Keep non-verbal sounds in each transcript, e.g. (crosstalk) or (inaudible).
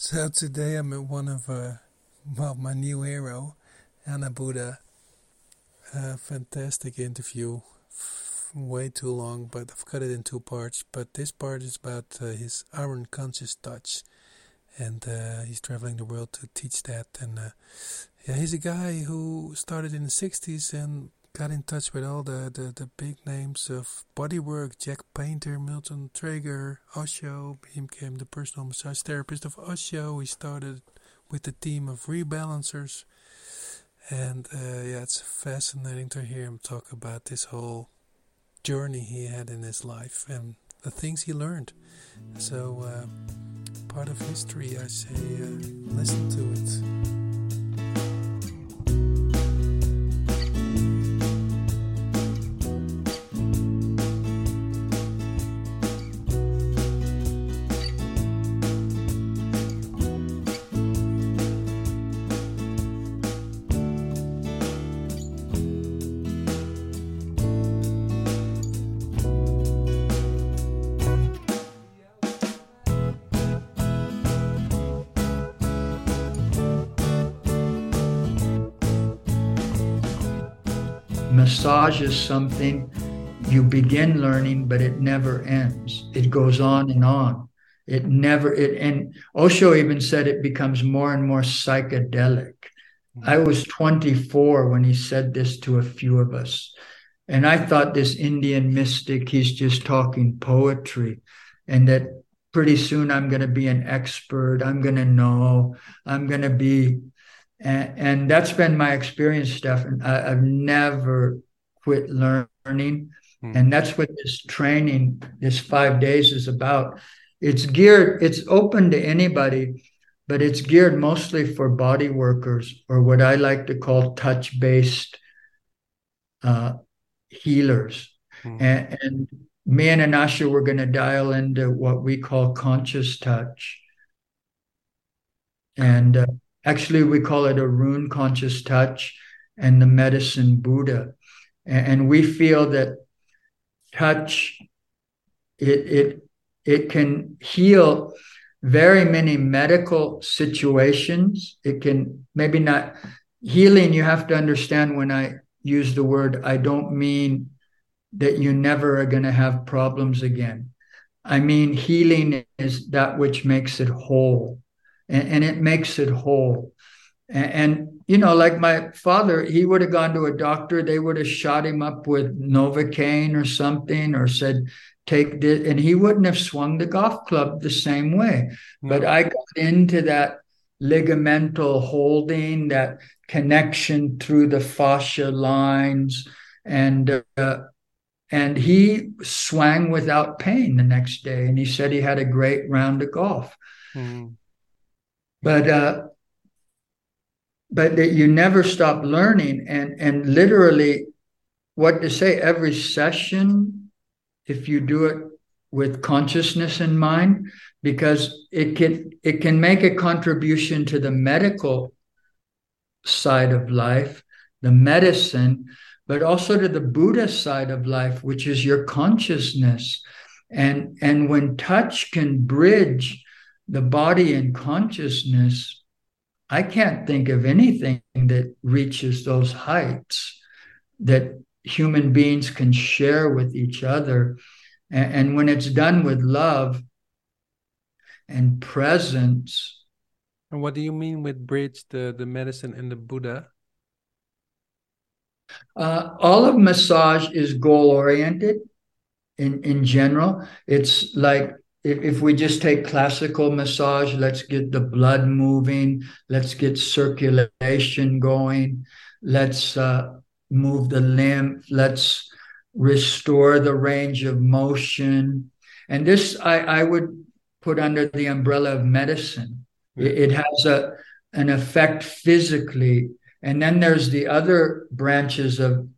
So today I'm at one of uh, well my new hero, Anubuddha. Uh, fantastic interview, way too long, but I've cut it in two parts. But this part is about uh, his ARUN Conscious Touch, and uh, he's traveling the world to teach that. And uh, yeah, he's a guy who started in the '60s and got in touch with all the, the, the big names of bodywork Jack Painter, Milton Trager, Osho. He became the personal massage therapist of Osho. He started with the team of rebalancers. And uh, yeah, it's fascinating to hear him talk about this whole journey he had in his life and the things he learned. So, uh, part of history, I say, uh, listen to it. Massage is something you begin learning, but it never ends. It goes on and on. It never, it, and Osho even said it becomes more and more psychedelic. I was 24 when he said this to a few of us. And I thought this Indian mystic, he's just talking poetry, and that pretty soon I'm going to be an expert. I'm going to know. I'm going to be and, and that's been my experience, Stefan. I, have never quit learning. Hmm. And that's what this training, this five days is about. It's geared, it's open to anybody, but it's geared mostly for body workers or what I like to call touch based uh, healers. Hmm. And, and me and Anasha were going to dial into what we call conscious touch. And uh, Actually, we call it ARUN conscious touch and the medicine Buddha. And we feel that touch, it, it, it can heal very many medical situations. It can maybe not healing. You have to understand when I use the word, I don't mean that you never are going to have problems again. I mean, healing is that which makes it whole and, and it makes it whole. And, and, you know, like my father, he would have gone to a doctor, they would have shot him up with Novocaine or something, or said, take this, and he wouldn't have swung the golf club the same way. Mm-hmm. But I got into that ligamental holding, that connection through the fascia lines, and uh, and he swang without pain the next day, and he said he had a great round of golf. Mm-hmm but uh, but that you never stop learning and and literally what to say every session if you do it with consciousness in mind because it can it can make a contribution to the medical side of life the medicine but also to the buddha side of life which is your consciousness. And and when touch can bridge the body and consciousness, I can't think of anything that reaches those heights that human beings can share with each other. And, and when it's done with love and presence. And what do you mean with bridge the, the medicine and the Buddha? Uh, all of massage is goal oriented in, in general. It's like if, we just take classical massage, let's get the blood moving, let's get circulation going, let's uh, move the lymph, let's restore the range of motion. And this I, I would put under the umbrella of medicine. It, it has a an effect physically. And then there's the other branches of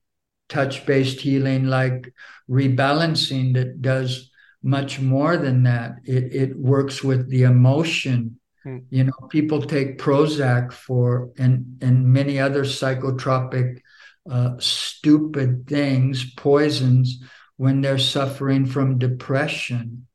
touch based healing, like rebalancing, that does much more than that. It, it works with the emotion. Hmm. You know, people take Prozac for and and many other psychotropic uh, stupid things, poisons, when they're suffering from depression.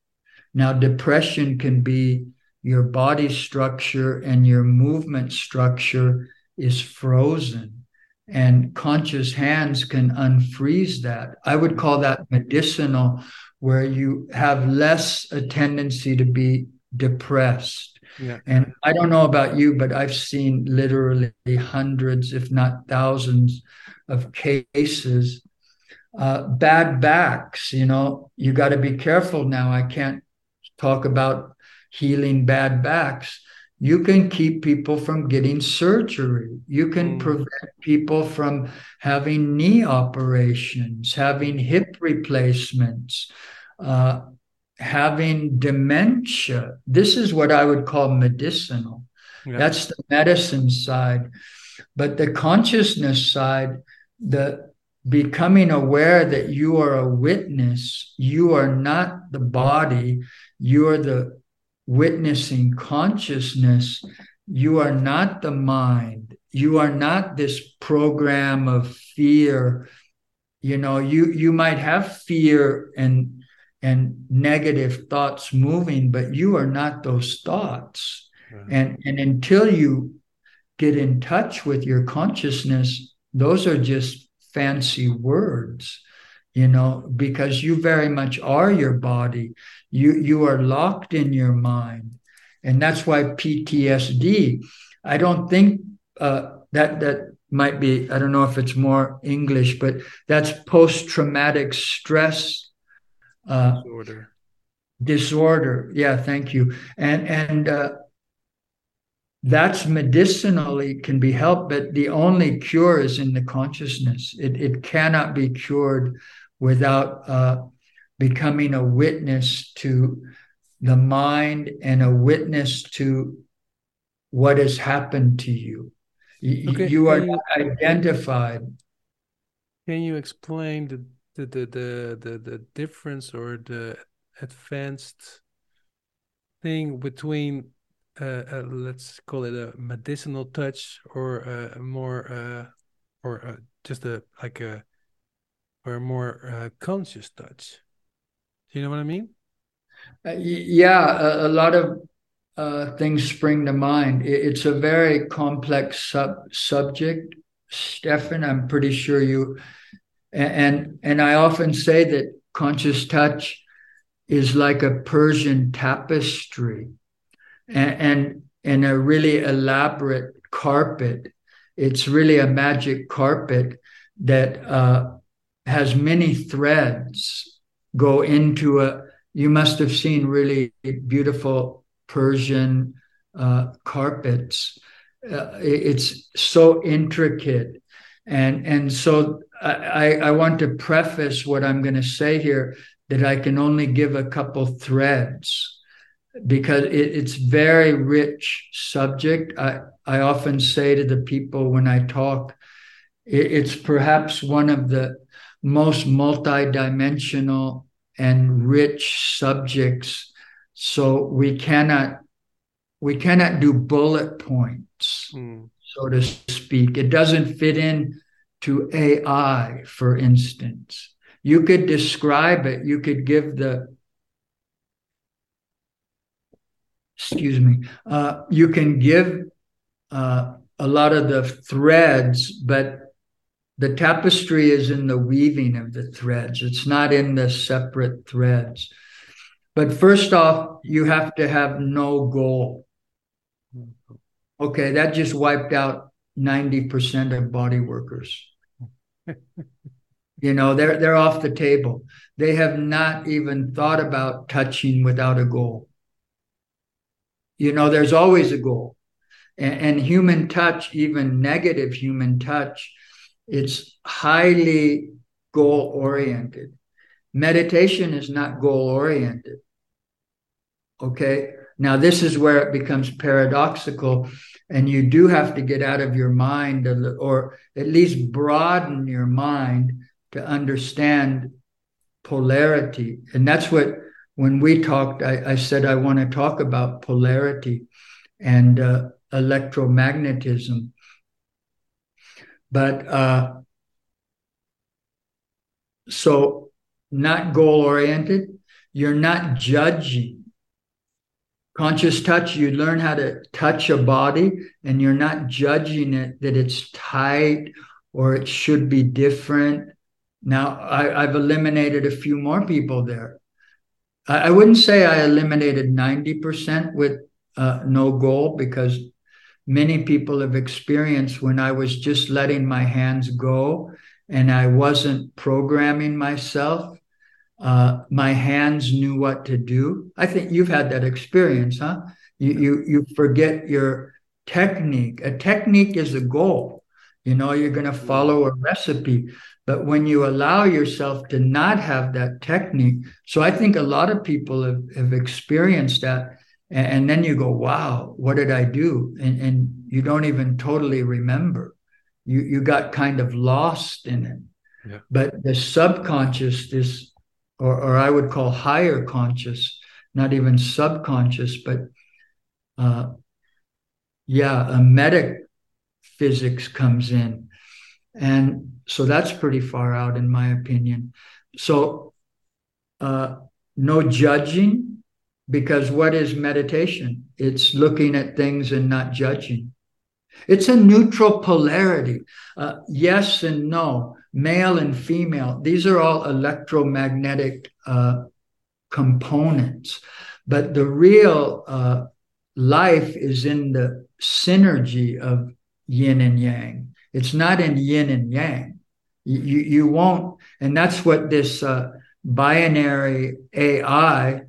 Now, depression can be your body structure and your movement structure is frozen. And conscious hands can unfreeze that. I would call that medicinal, where you have less a tendency to be depressed. Yeah. And I don't know about you, but I've seen literally hundreds, if not thousands, of cases. Uh, bad backs, you know, you got to be careful now. I can't talk about healing bad backs. You can keep people from getting surgery. You can mm. prevent people from having knee operations, having hip replacements, uh, having dementia. This is what I would call medicinal. Yeah. That's the medicine side. But the consciousness side, the becoming aware that you are a witness, you are not the body, you are the witnessing consciousness, you are not the mind. You are not this program of fear. You know, you you might have fear and and negative thoughts moving, but you are not those thoughts. And and until you get in touch with your consciousness, those are just fancy words you know because you very much are your body. You you are locked in your mind. And that's why ptsd i don't think uh, that that might be i don't know if it's more english but that's post-traumatic stress uh, disorder disorder yeah thank you and and uh, that's medicinally can be helped but the only cure is in the consciousness it, it cannot be cured without uh, becoming a witness to the mind and a witness to what has happened to you. Okay. You are you, identified. Can you explain the, the the, the the the difference or the advanced thing between uh, uh, let's call it a medicinal touch or a more uh, or uh, just a like a or a more uh, conscious touch. Do you know what I mean? Uh, yeah, a, a, lot of uh, things spring to mind. It, it's a very complex sub subject, Stefan. I'm pretty sure you and and I often say that conscious touch is like a Persian tapestry, and and, and a really elaborate carpet. It's really a magic carpet that uh, has many threads go into a you must have seen really beautiful persian uh, carpets uh, it's so intricate and and so I, I want to preface what i'm going to say here that i can only give a couple threads because it, it's very rich subject i i often say to the people when i talk it, it's perhaps one of the most multidimensional and rich subjects. So we cannot we cannot do bullet points, mm. so to speak. It doesn't fit in to AI, for instance. You could describe it, you could give the excuse me, uh, you can give uh, a lot of the threads, but the tapestry is in the weaving of the threads, it's not in the separate threads. But first off, you have to have no goal. Okay, that just wiped out 90% of body workers. you know, they're they're off the table. They have not even thought about touching without a goal. You know, there's always a goal. And, and human touch, even negative human touch, it's highly goal oriented. Meditation is not goal oriented. Okay. Now, this is where it becomes paradoxical, and you do have to get out of your mind or at least broaden your mind to understand polarity. And that's what, when we talked, I, I said I want to talk about polarity and uh, electromagnetism but uh, so not goal oriented. You're not judging. Conscious touch you learn how to touch a body and you're not judging it that it's tight or it should be different. Now I, have eliminated a few more people there. I, I, wouldn't say i eliminated 90% with uh, no goal because many people have experienced when i was just letting my hands go and i wasn't programming myself uh, my hands knew what to do. I think you've had that experience, huh? You you you forget your technique. A technique is a goal. You know, you're going to follow a recipe. But when you allow yourself to not have that technique, so I think a lot of people have, have experienced that. And, and then you go, wow, what did I do? And, and you don't even totally remember. You, you got kind of lost in it. Yeah. But the subconscious, this or, or I would call higher conscious, not even subconscious, but uh, yeah, a medic physics comes in. And so that's pretty far out, in my opinion. So, uh, no judging, because what is meditation? It's looking at things and not judging. It's a neutral polarity, uh, yes and no male and female, these are all electromagnetic uh, components. But the real uh, life is in the synergy of yin and yang. It's not in yin and yang. You, you, won't, and that's what this uh, binary AI.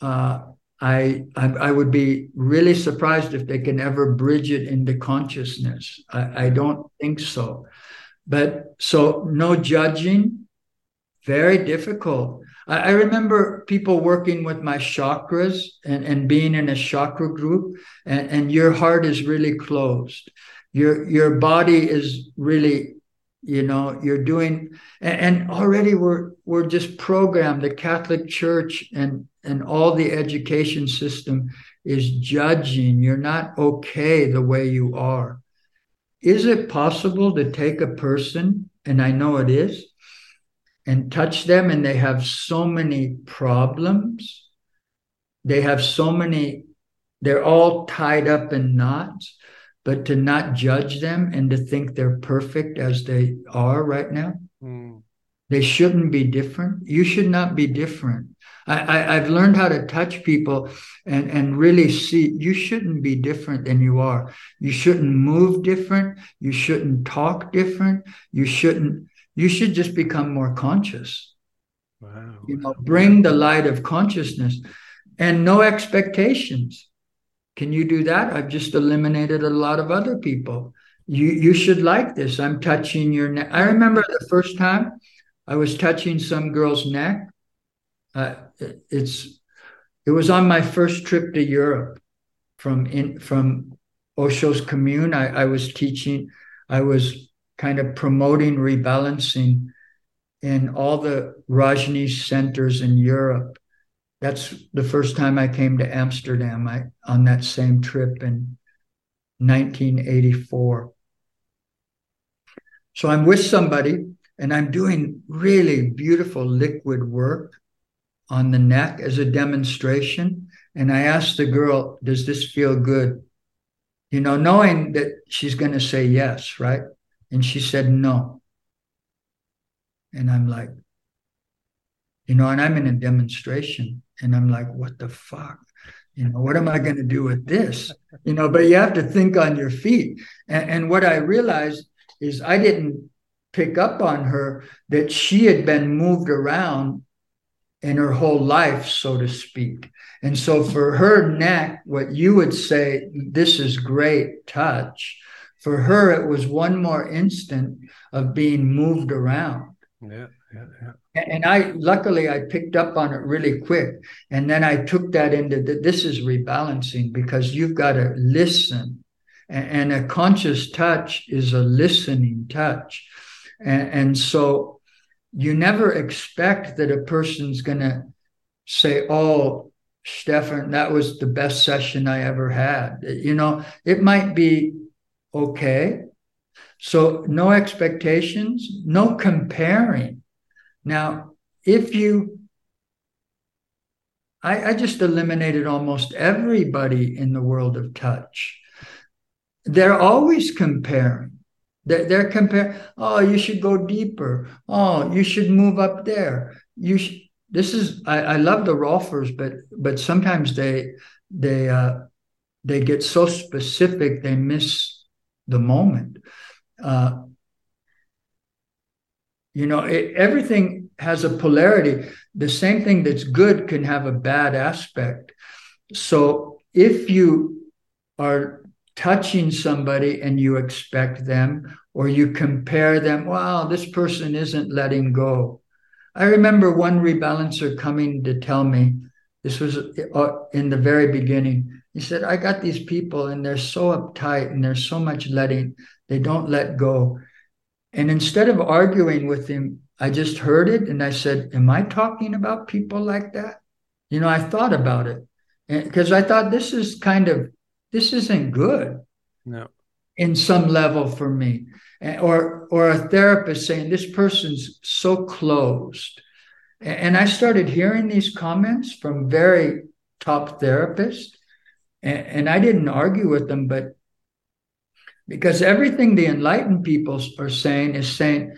Uh, I, I, I would be really surprised if they can ever bridge it into consciousness. I, I don't think so. But so no judging, very difficult. I, I remember people working with my chakras and, and being in a chakra group, and, and your heart is really closed. Your your body is really you know you're doing and, and, already we're we're just programmed the catholic church and and all the education system is judging you're not okay the way you are is it possible to take a person, and I know it is, and touch them and they have so many problems? They have so many, they're all tied up in knots, but to not judge them and to think they're perfect as they are right now? Mm. They shouldn't be different. You should not be different. I, have learned how to touch people and, and really see you shouldn't be different than you are. You shouldn't move different. You shouldn't talk different. You shouldn't, you should just become more conscious. Wow. You know, bring the light of consciousness and no expectations. Can you do that? I've just eliminated a lot of other people. You you should like this. I'm touching your neck. I remember the first time I was touching some girl's neck uh, it's it was on my first trip to Europe from in from Osho's commune. I, I was teaching, I was kind of promoting rebalancing in all the Rajneesh centers in Europe. That's the first time I came to Amsterdam I, on that same trip in 1984. So I'm with somebody and I'm doing really beautiful liquid work on the neck as a demonstration. And I asked the girl, Does this feel good? You know, knowing that she's going to say yes, right? And she said no. And I'm like, you know, and I'm in a demonstration and I'm like, what the fuck? You know, what am I going to do with this? You know, but you have to think on your feet. And, and what I realized is I didn't pick up on her that she had been moved around in her whole life, so to speak. And so for her neck, what you would say, this is great touch. For her, it was one more instant of being moved around. Yeah, yeah, yeah. And I luckily I picked up on it really quick. And then I took that into the, this is rebalancing because you've got to listen. And, and a conscious touch is a listening touch. And, and so you never expect that a person's going to say, Oh, Stefan, that was the best session I ever had. You know, it might be okay. So, no expectations, no comparing. Now, if you I, I just eliminated almost everybody in the world of touch. They're always comparing. They're, they're comparing, oh, you should go deeper. Oh, you should move up there. You should, this is I, I love the Rolfers, but but sometimes they they uh they get so specific they miss the moment. Uh, you know, it, everything has a polarity. The same thing that's good can have a bad aspect. So if you are touching somebody and you expect them or you compare them, wow, this person isn't letting go. I remember one rebalancer coming to tell me, this was uh, in the very beginning. He said, I got these people and they're so uptight and there's so much letting, they don't let go. And instead of arguing with him, I just heard it and I said, Am I talking about people like that? You know, I thought about it because I thought this is kind of, this isn't good. No. In some level for me. Or, or a therapist saying, This person's so closed. And I started hearing these comments from very top therapists. And, I didn't argue with them, but because everything the enlightened people are saying is saying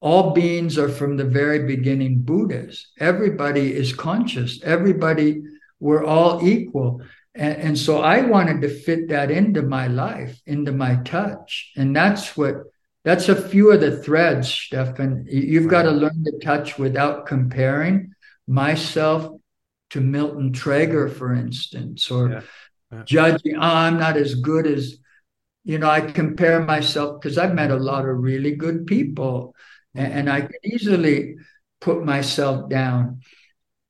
all beings are from the very beginning Buddhas. Everybody is conscious. Everybody, we're all equal. And, and so I wanted to fit that into my life, into my touch. And that's what, that's a few of the threads, Stefan. You've got to learn to touch without comparing myself to Milton Trager, for instance, or yeah. Yeah. judging, oh, ah, I'm not as good as you know, I compare myself because I've met a lot of really good people and, and I can easily put myself down.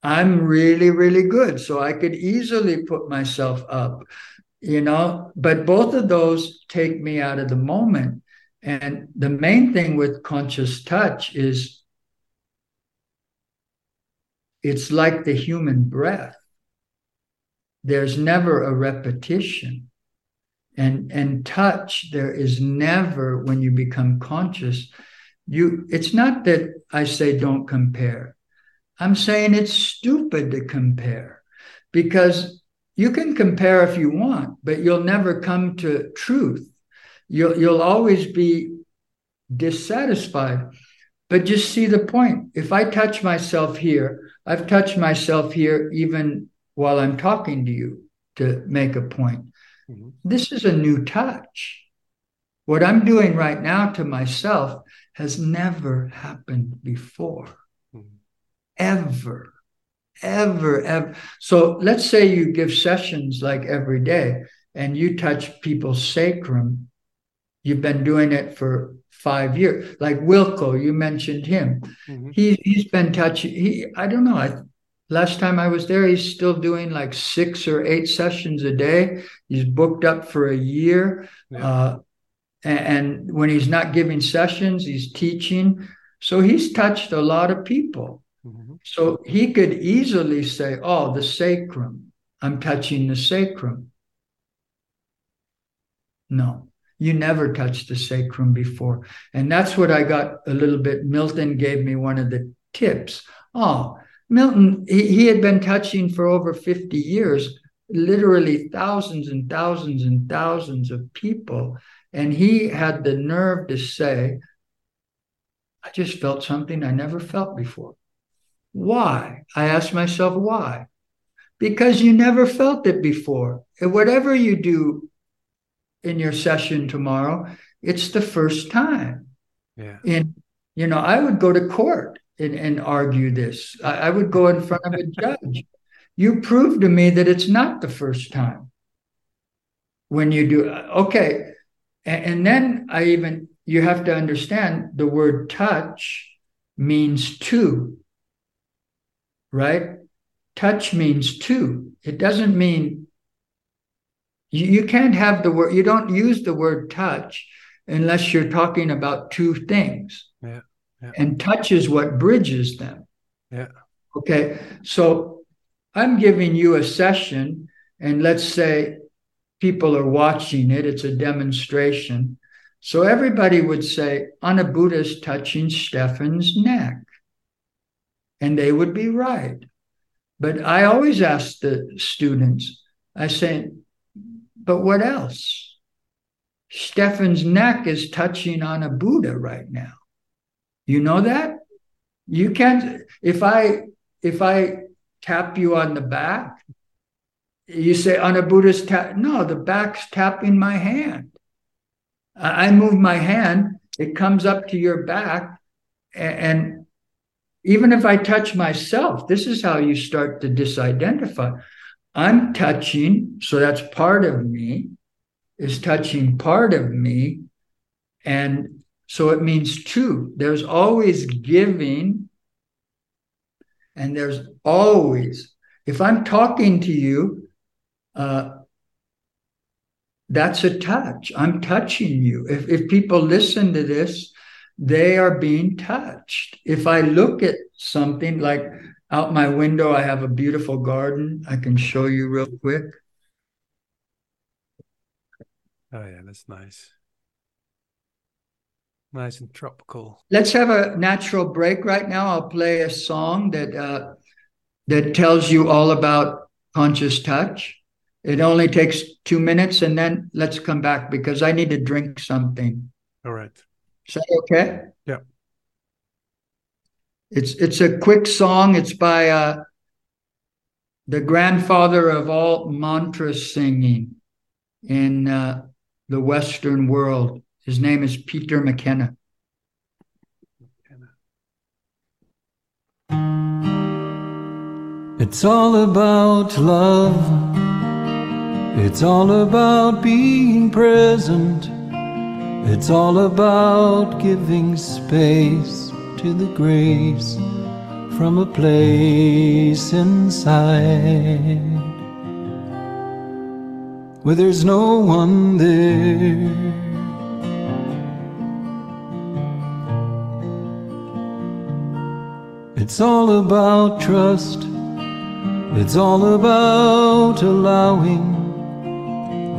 I'm really, really good. So I could easily put myself up, you know, but both of those take me out of the moment. And the main thing with conscious touch is it's like the human breath. There's never a repetition and and touch there is never when you become conscious you it's not that i say don't compare i'm saying it's stupid to compare because you can compare if you want but you'll never come to truth you'll you'll always be dissatisfied but just see the point if i touch myself here i've touched myself here even while i'm talking to you to make a point Mm-hmm. This is a new touch. What I'm doing right now to myself has never happened before. Ever, ever, ever. So let's say you give sessions like every day and you touch people's sacrum. You've been doing it for five years. Like Wilko, you mentioned him. Mm-hmm. He, he's been touching, he, I don't know, I, Last time I was there, he's still doing like six or eight sessions a day. He's booked up for a year. Yeah. Uh, and, and when he's not giving sessions, he's teaching. So he's touched a lot of people. Mm-hmm. So he could easily say, Oh, the sacrum. I'm touching the sacrum. No, you never touched the sacrum before. And that's what I got a little bit. Milton gave me one of the tips. Oh, Milton, he, he had been touching for over 50 years, literally thousands and thousands and thousands of people. And he had the nerve to say, I just felt something I never felt before. Why? I asked myself, why? Because you never felt it before. And whatever you do in your session tomorrow, it's the first time. Yeah. And, you know, I would go to court and, and argue this. I, I would go in front of a judge. You prove to me that it's not the first time when you do okay and, and, then i even you have to understand the word touch means two right touch means two it doesn't mean you, you can't have the word you don't use the word touch unless you're talking about two things yeah and touch is what bridges them. Yeah. Okay. So I'm giving you a session, and let's say people are watching it, it's a demonstration. So everybody would say, Buddha's touching Stefan's neck. And they would be right. But I always ask the students, I say, but what else? Stefan's neck is touching Anubuddha right now. You know that? You can't if I if I tap you on the back, you say Anubuddha's tap. No, the back's tapping my hand. I move my hand, it comes up to your back, and even if I touch myself, this is how you start to disidentify. I'm touching, so that's part of me, is touching part of me. And so it means two. There's always giving, and there's always, if I'm talking to you, uh, that's a touch. I'm touching you. If, if people listen to this, they are being touched. If I look at something like out my window, I have a beautiful garden. I can show you real quick. Oh, yeah, that's nice. Nice and tropical. Let's have a natural break right now. I'll play a song that uh, that tells you all about conscious touch. It only takes two minutes, and then let's come back because I need to drink something. All right. Is that okay? Yeah. It's it's a quick song. It's by uh, the grandfather of all mantra singing in uh, the Western world. His name is Peter Makena. It's all about love. It's all about being present. It's all about giving space to the grace from a place inside where there's no one there. It's all about trust. It's all about allowing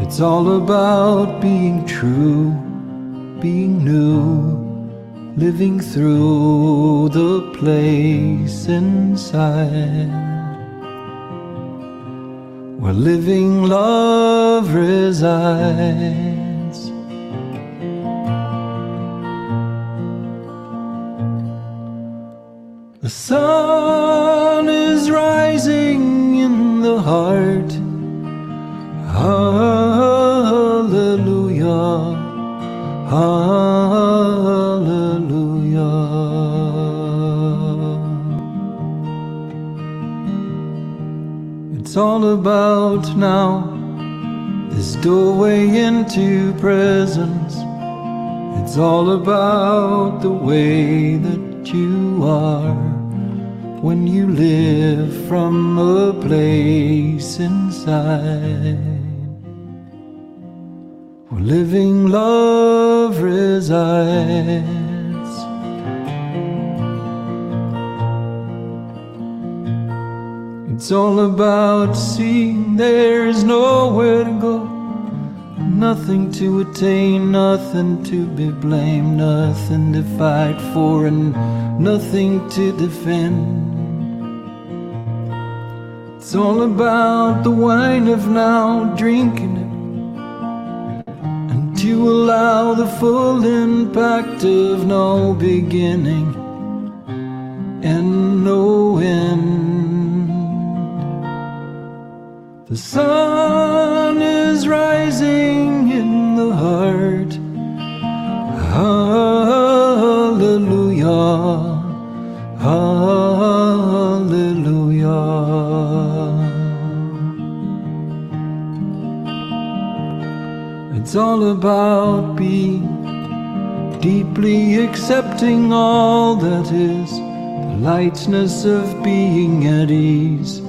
it's all about being true, being new, living through the place inside where living love resides. The sun is rising in the heart. Hallelujah. It's all about now, this doorway into presence. It's all about the way that you are when you live from a place inside. Living love resides. It's all about seeing there is nowhere to go, nothing to attain, nothing to be blamed, nothing to fight for, and nothing to defend. It's all about the wine of now, drinking it to allow the full impact of no beginning and no end. The sun is rising in the heart. About being deeply accepting all that is, the lightness of being at ease,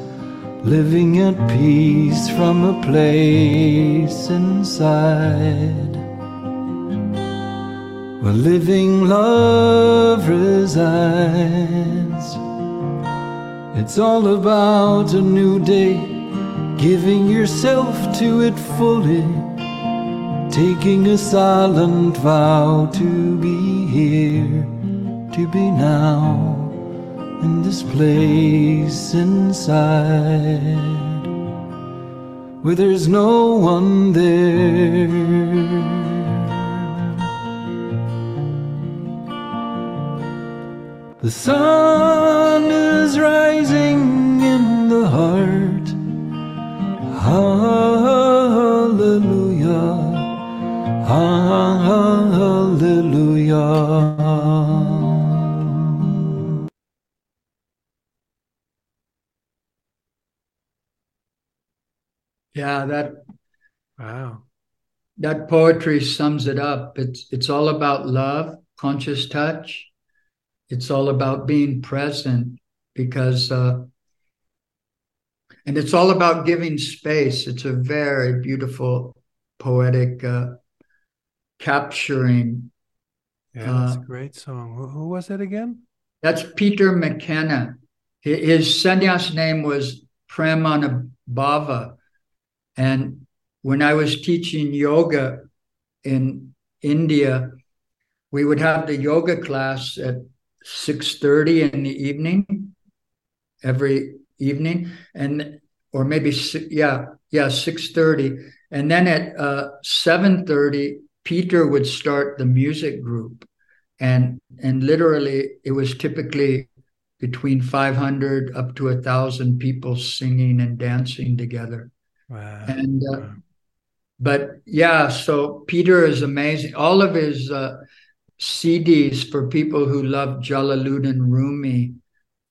living at peace from a place inside. Where living love resides. It's all about a new day, giving yourself to it fully taking a silent vow to be here, to be now, in this place inside where there's no one there. The sun is rising in the heart. Hallelujah. Hallelujah. Yeah, that Wow. that poetry sums it up. It's it's all about love, conscious touch. It's all about being present because uh, and it's all about giving space. It's a very beautiful poetic uh, capturing. Yeah, that's a Uh, great song. Who, who was it again? That's Peter Makena. His sannyas name was Pramanabhava. And when I was teaching yoga in India, we would have the yoga class at 6.30 in the evening, every evening, and or maybe yeah, yeah, 6.30. And then at uh, 7.30, Peter would start the music group. And and literally it was typically between 500 up to a thousand people singing and dancing together. Wow. And uh, wow. but yeah, so Peter is amazing. All of his uh, CDs for people who love Jalaluddin Rumi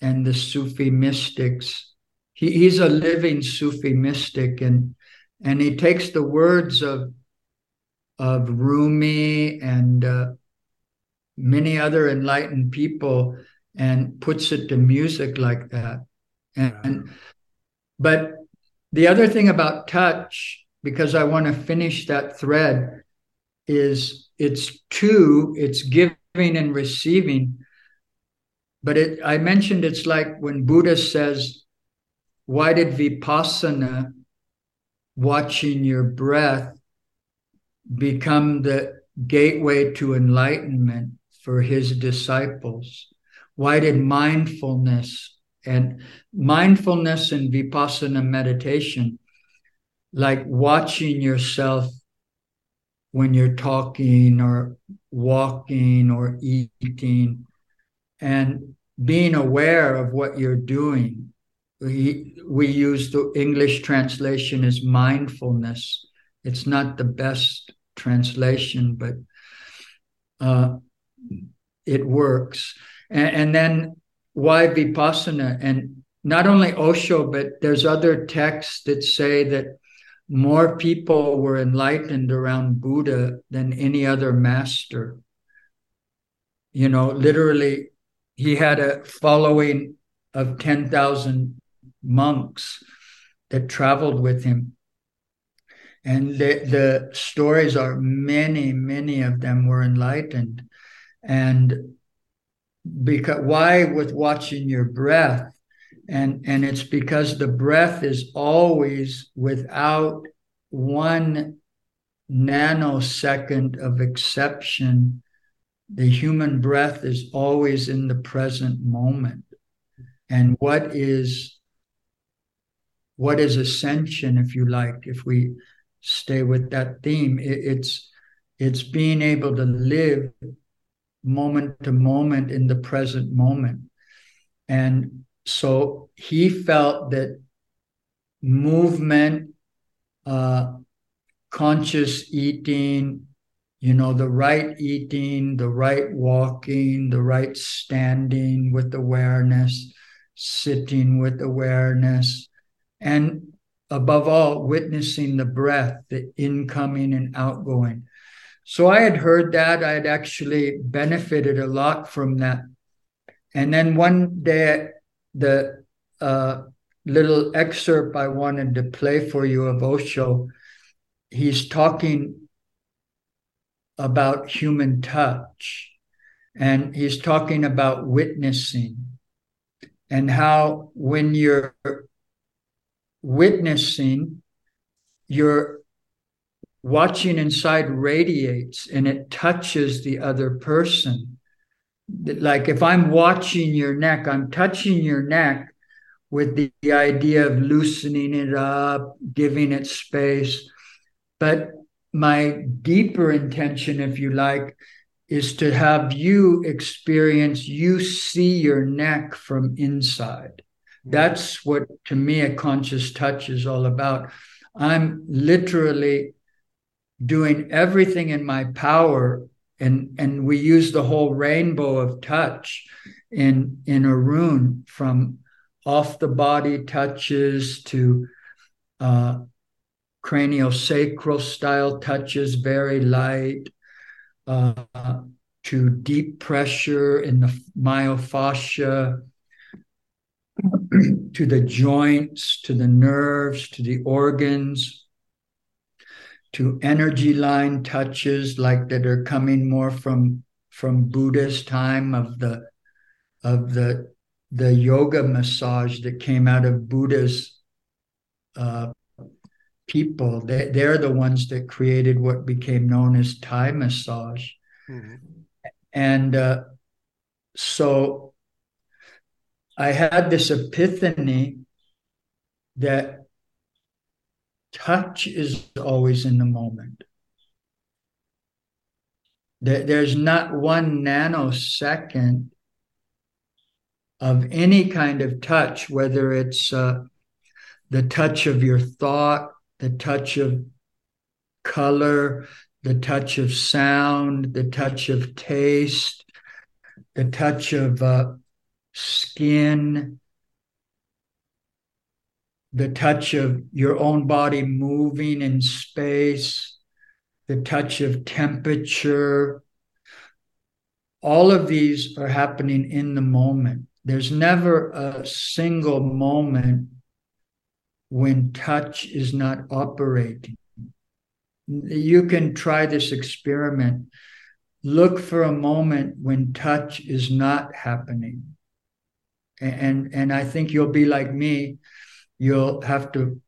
and the Sufi mystics. He, he's a living Sufi mystic, and and he takes the words of of Rumi and uh, many other enlightened people and puts it to music like that. And, Wow. and but the other thing about touch, because I want to finish that thread, is it's two, it's giving and receiving. But it I mentioned it's like when Buddha says, why did Vipassana, watching your breath, become the gateway to enlightenment for his disciples? Why did mindfulness and mindfulness and vipassana meditation, like watching yourself when you're talking or walking or eating, and being aware of what you're doing. We, we use the English translation as mindfulness. It's not the best translation, but uh, it works. And, and then why vipassana? And not only Osho, but there's other texts that say that more people were enlightened around Buddha than any other master. You know, literally, he had a following of 10,000 monks that traveled with him. And the, the stories are many, many of them were enlightened. And because why with watching your breath? And and it's because the breath is always without one nanosecond of exception. The human breath is always in the present moment. And what is what is ascension, if you like, if we stay with that theme, it, it's it's being able to live moment to moment in the present moment. And so he felt that movement, uh, conscious eating, you know, the right eating, the right walking, the right standing with awareness, sitting with awareness, and above all, witnessing the breath, the incoming and outgoing. So I had heard that. I had actually benefited a lot from that. And then one day, the uh, little excerpt I wanted to play for you of Osho, he's talking about human touch. And he's talking about witnessing and how when you're witnessing, you're watching inside radiates and it touches the other person. like if I'm watching your neck, I'm touching your neck with the, the idea of loosening it up, giving it space. But my deeper intention, if you like, is to have you experience, you see your neck from inside. That's what, to me, a conscious touch is all about. I'm literally doing everything in my power, and, and we use the whole rainbow of touch in, in Arun from off the body touches to uh, cranial sacral style touches, very light, uh, to deep pressure in the myofascia, (clears throat) to the joints, to the nerves, to the organs, to energy line touches like that are coming more from from Buddha's time of the of the the yoga massage that came out of Buddha's uh, people. They, they're the ones that created what became known as Thai massage. Mm-hmm. And uh, so I had this epiphany that touch is always in the moment. There's not one nanosecond of any kind of touch, whether it's uh, the touch of your thought, the touch of color, the touch of sound, the touch of taste, the touch of uh, skin, the touch of your own body moving in space, the touch of temperature. All of these are happening in the moment. There's never a single moment when touch is not operating. You can try this experiment. Look for a moment when touch is not happening. And, and I think you'll be like me. You'll have to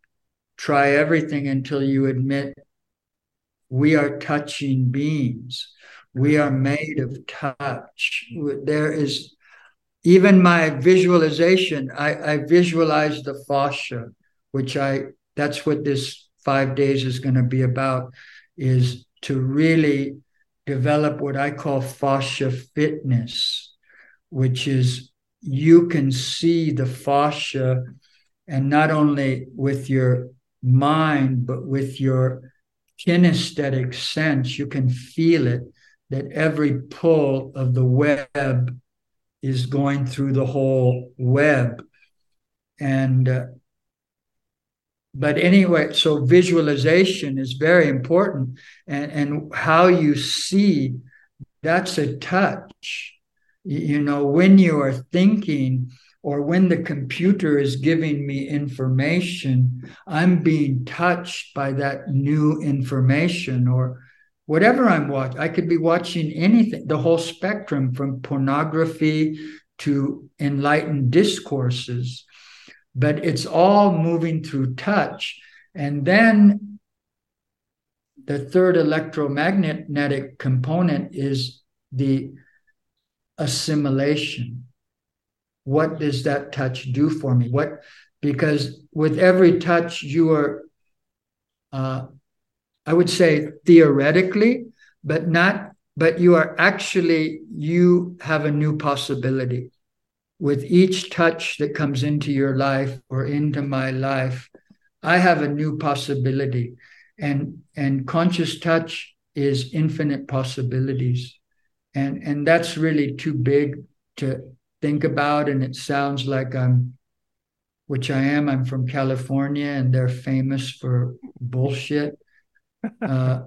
try everything until you admit we are touching beings. We are made of touch. There is even my visualization, I, I visualize the fascia which I that's what this five days is going to be about, is to really develop what I call fascia fitness, which is you can see the fascia and not only with your mind, but with your kinesthetic sense, you can feel it that every pull of the web is going through the whole web. And uh, but anyway, so visualization is very important, and, and how you see that's a touch. You know, when you are thinking or when the computer is giving me information, I'm being touched by that new information or whatever I'm watching. I could be watching anything, the whole spectrum from pornography to enlightened discourses but it's all moving through touch. And then the third electromagnetic component is the assimilation. What does that touch do for me? What because with every touch you are uh, I would say theoretically, but not but you are actually you have a new possibility with each touch that comes into your life or into my life, I have a new possibility. And, and conscious touch is infinite possibilities. And, and that's really too big to think about. And it sounds like I'm, which I am, I'm from California and they're famous for bullshit. Uh,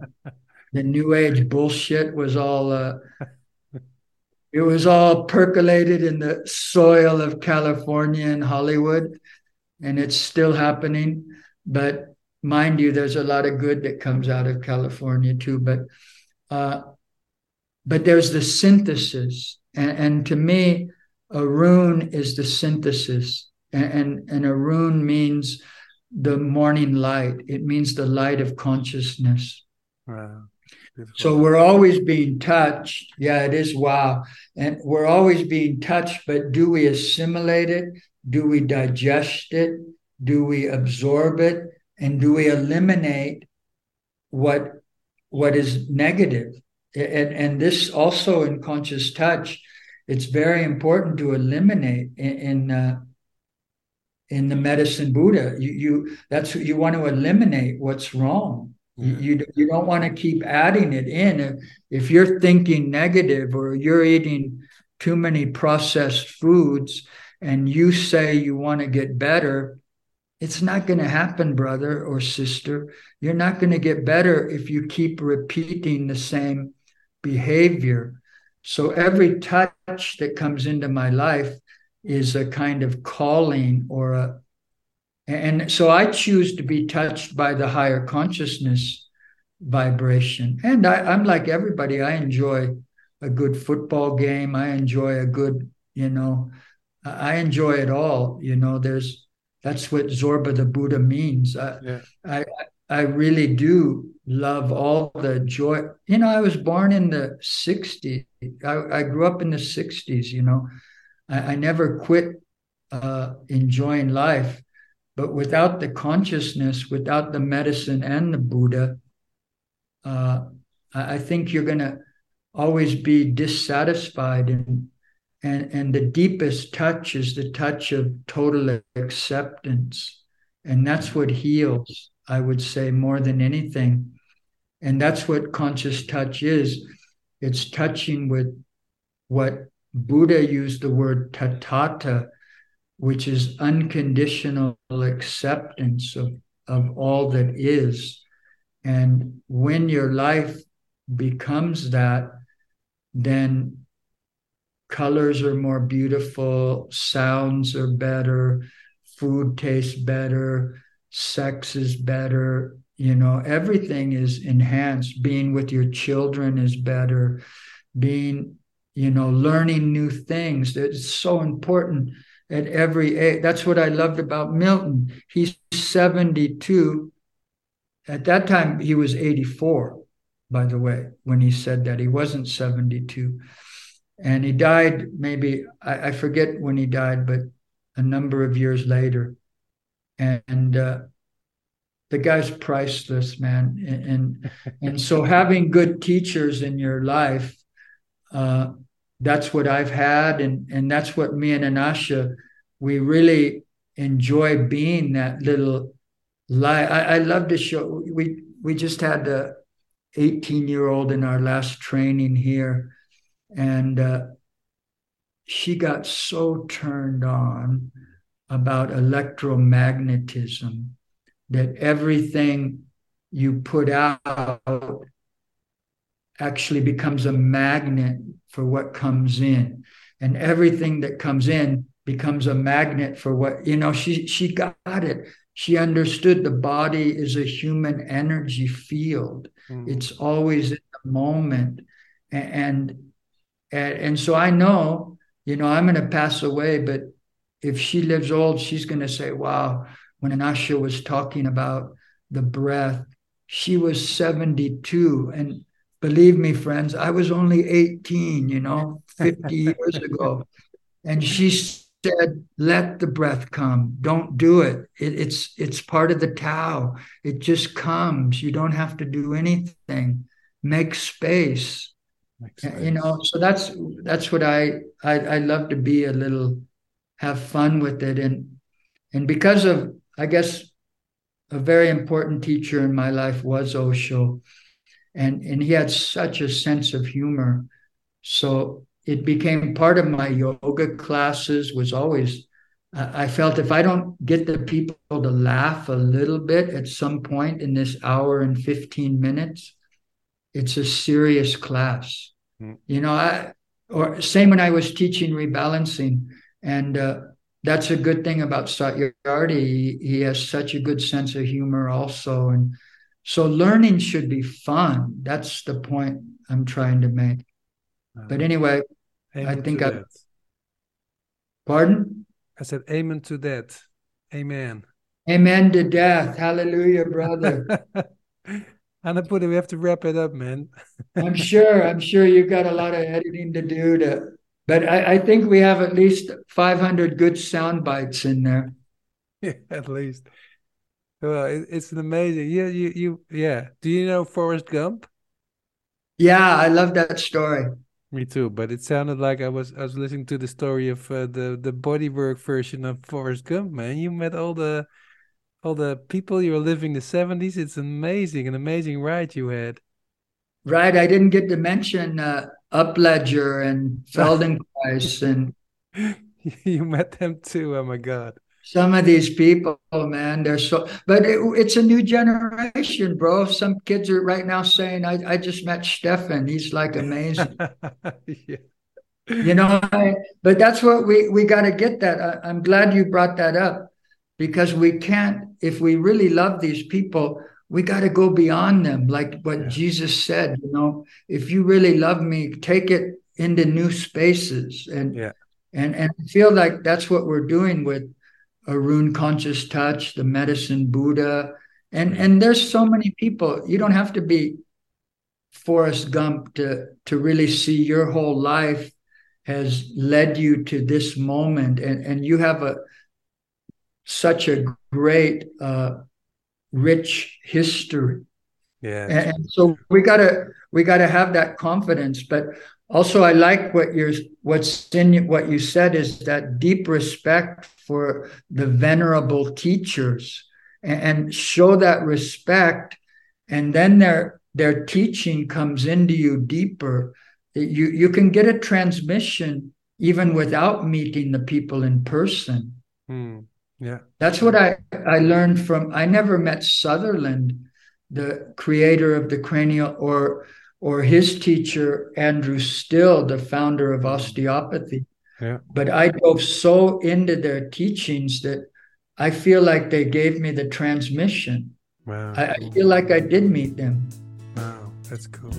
the new age bullshit was all uh, it was all percolated in the soil of California and Hollywood, and it's still happening. But mind you, there's a lot of good that comes out of California too. But uh, but there's the synthesis, and, and to me, Arun is the synthesis, and, and and Arun means the morning light. It means the light of consciousness. Wow. Beautiful. So we're always being touched. Yeah, it is wow. And we're always being touched, but do we assimilate it? Do we digest it? Do we absorb it? And do we eliminate what what is negative? And, and this also in conscious touch, it's very important to eliminate in, in uh, in the medicine Buddha. You, you that's you want to eliminate what's wrong. You, you, you don't want to keep adding it in. If you're thinking negative or you're eating too many processed foods and you say you want to get better, it's not going to happen, brother or sister. You're not going to get better if you keep repeating the same behavior. So every touch that comes into my life is a kind of calling or a and so I choose to be touched by the higher consciousness vibration. And I, am like everybody, I enjoy a good football game. I enjoy a good, you know, I enjoy it all. You know, there's that's what Zorba the Buddha means. I, yeah. I I really do love all the joy. You know, I was born in the 60s. I, I grew up in the 60s, you know. I, I never quit uh, enjoying life but without the consciousness, without the medicine and the Buddha, uh, I think you're going to always be dissatisfied. And, and, and the deepest touch is the touch of total acceptance. And that's what heals, I would say, more than anything. And that's what conscious touch is it's touching with what Buddha used the word tathata, which is unconditional acceptance of, of all that is. And when your life becomes that, then colors are more beautiful, sounds are better, food tastes better, sex is better, you know, everything is enhanced. Being with your children is better, being, you know, learning new things. It's so important at every age. That's what I loved about Milton. He's 72. At that time, he was 84, by the way, when he said that. He wasn't 72. And he died maybe, I, I forget when he died, but a number of years later. And, uh, the guy's priceless, man. And, and, and so having good teachers in your life, uh, that's what I've had, and and that's what me and Anasha we really enjoy being that little light. I, I love to show. We we just had the 18 year old in our last training here, and uh, she got so turned on about electromagnetism that everything you put out actually becomes a magnet for what comes in. And everything that comes in becomes a magnet for what, you know, she she got it. She understood the body is a human energy field. Mm-hmm. It's always in the moment. And, and and so I know, you know, I'm gonna pass away, but if she lives old, she's gonna say, Wow, when Anasha was talking about the breath, she was 72 and believe me, friends, I was only 18, you know, 50 (laughs) years ago. And she said, let the breath come. Don't do it. it. It's it's part of the Tao. It just comes. You don't have to do anything. Make space. You know, so that's that's what I, I I love to be a little have fun with it. And and because of I guess a very important teacher in my life was Osho and and he had such a sense of humor so it became part of my yoga classes was always i felt if i don't get the people to laugh a little bit at some point in this hour and 15 minutes it's a serious class mm. you know i or same when i was teaching rebalancing and uh, that's a good thing about Satyarthi. He, he has such a good sense of humor also and so learning should be fun. That's the point I'm trying to make. But uh, anyway, I think I. That. Pardon? I said amen to that. Amen. Amen to death. Hallelujah, brother. (laughs) Anubuddha, we have to wrap it up, man. I'm sure. I'm sure you've got a lot of editing to do to, but I, I think we have at least 500 good sound bites in there. (laughs) Yeah, at least. Well, it, it's an amazing. Yeah, you, you, yeah. Do you know Forrest Gump? Yeah, I love that story. Me too, but it sounded like I was I was listening to the story of uh, the the bodywork version of Forrest Gump. Man, you met all the all the people you were living the seventies. It's amazing, an amazing ride you had. Right, I didn't get to mention uh, Upledger and Feldenkrais (laughs) and you met them too. Oh my god! Some of these people, man, they're so. But it, it's a new generation, bro. Some kids are right now saying, "I, I just met Stefan. He's like amazing." (laughs) yeah. You know, I, but that's what we we got to get. That I, I'm glad you brought that up because we can't. If we really love these people, we got to go beyond them, like what yeah. Jesus said. You know, if you really love me, take it into new spaces and. Yeah. And, and I feel like that's what we're doing with Arun Conscious Touch, the Medicine Buddha, and and there's so many people. You don't have to be Forrest Gump to to really see your whole life has led you to this moment, and and you have a such a great, uh, rich history. Yeah, and, so we gotta we gotta have that confidence, but also i like what you're what's in what you said is that deep respect for the venerable teachers and, and show that respect and then their their teaching comes into you deeper. You you can get a transmission even without meeting the people in person. Mm, yeah that's what i i learned from i never met sutherland the creator of the cranial or or his teacher, Andrew Still, the founder of osteopathy. Yeah. But I dove so into their teachings that I feel like they gave me the transmission. Wow. I, I feel like I did meet them. Wow, that's cool.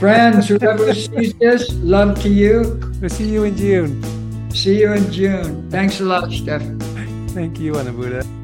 Friends, whoever sees this, love to you. We'll see you in June. See you in June. Thanks a lot, Stefan. Thank you, Anubuddha.